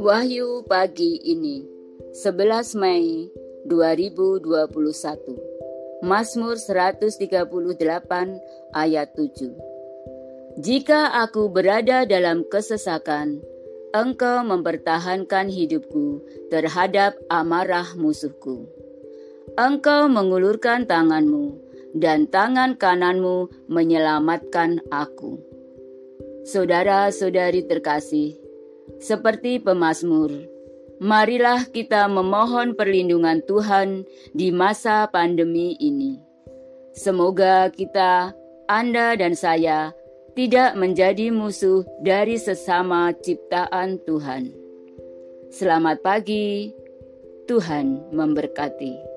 Wahyu pagi ini 11 Mei 2021 Mazmur 138 ayat 7 Jika aku berada dalam kesesakan Engkau mempertahankan hidupku terhadap amarah musuhku. Engkau mengulurkan tanganmu dan tangan kananmu menyelamatkan aku. Saudara-saudari terkasih, seperti pemazmur, marilah kita memohon perlindungan Tuhan di masa pandemi ini. Semoga kita, Anda dan saya, tidak menjadi musuh dari sesama ciptaan Tuhan. Selamat pagi, Tuhan memberkati.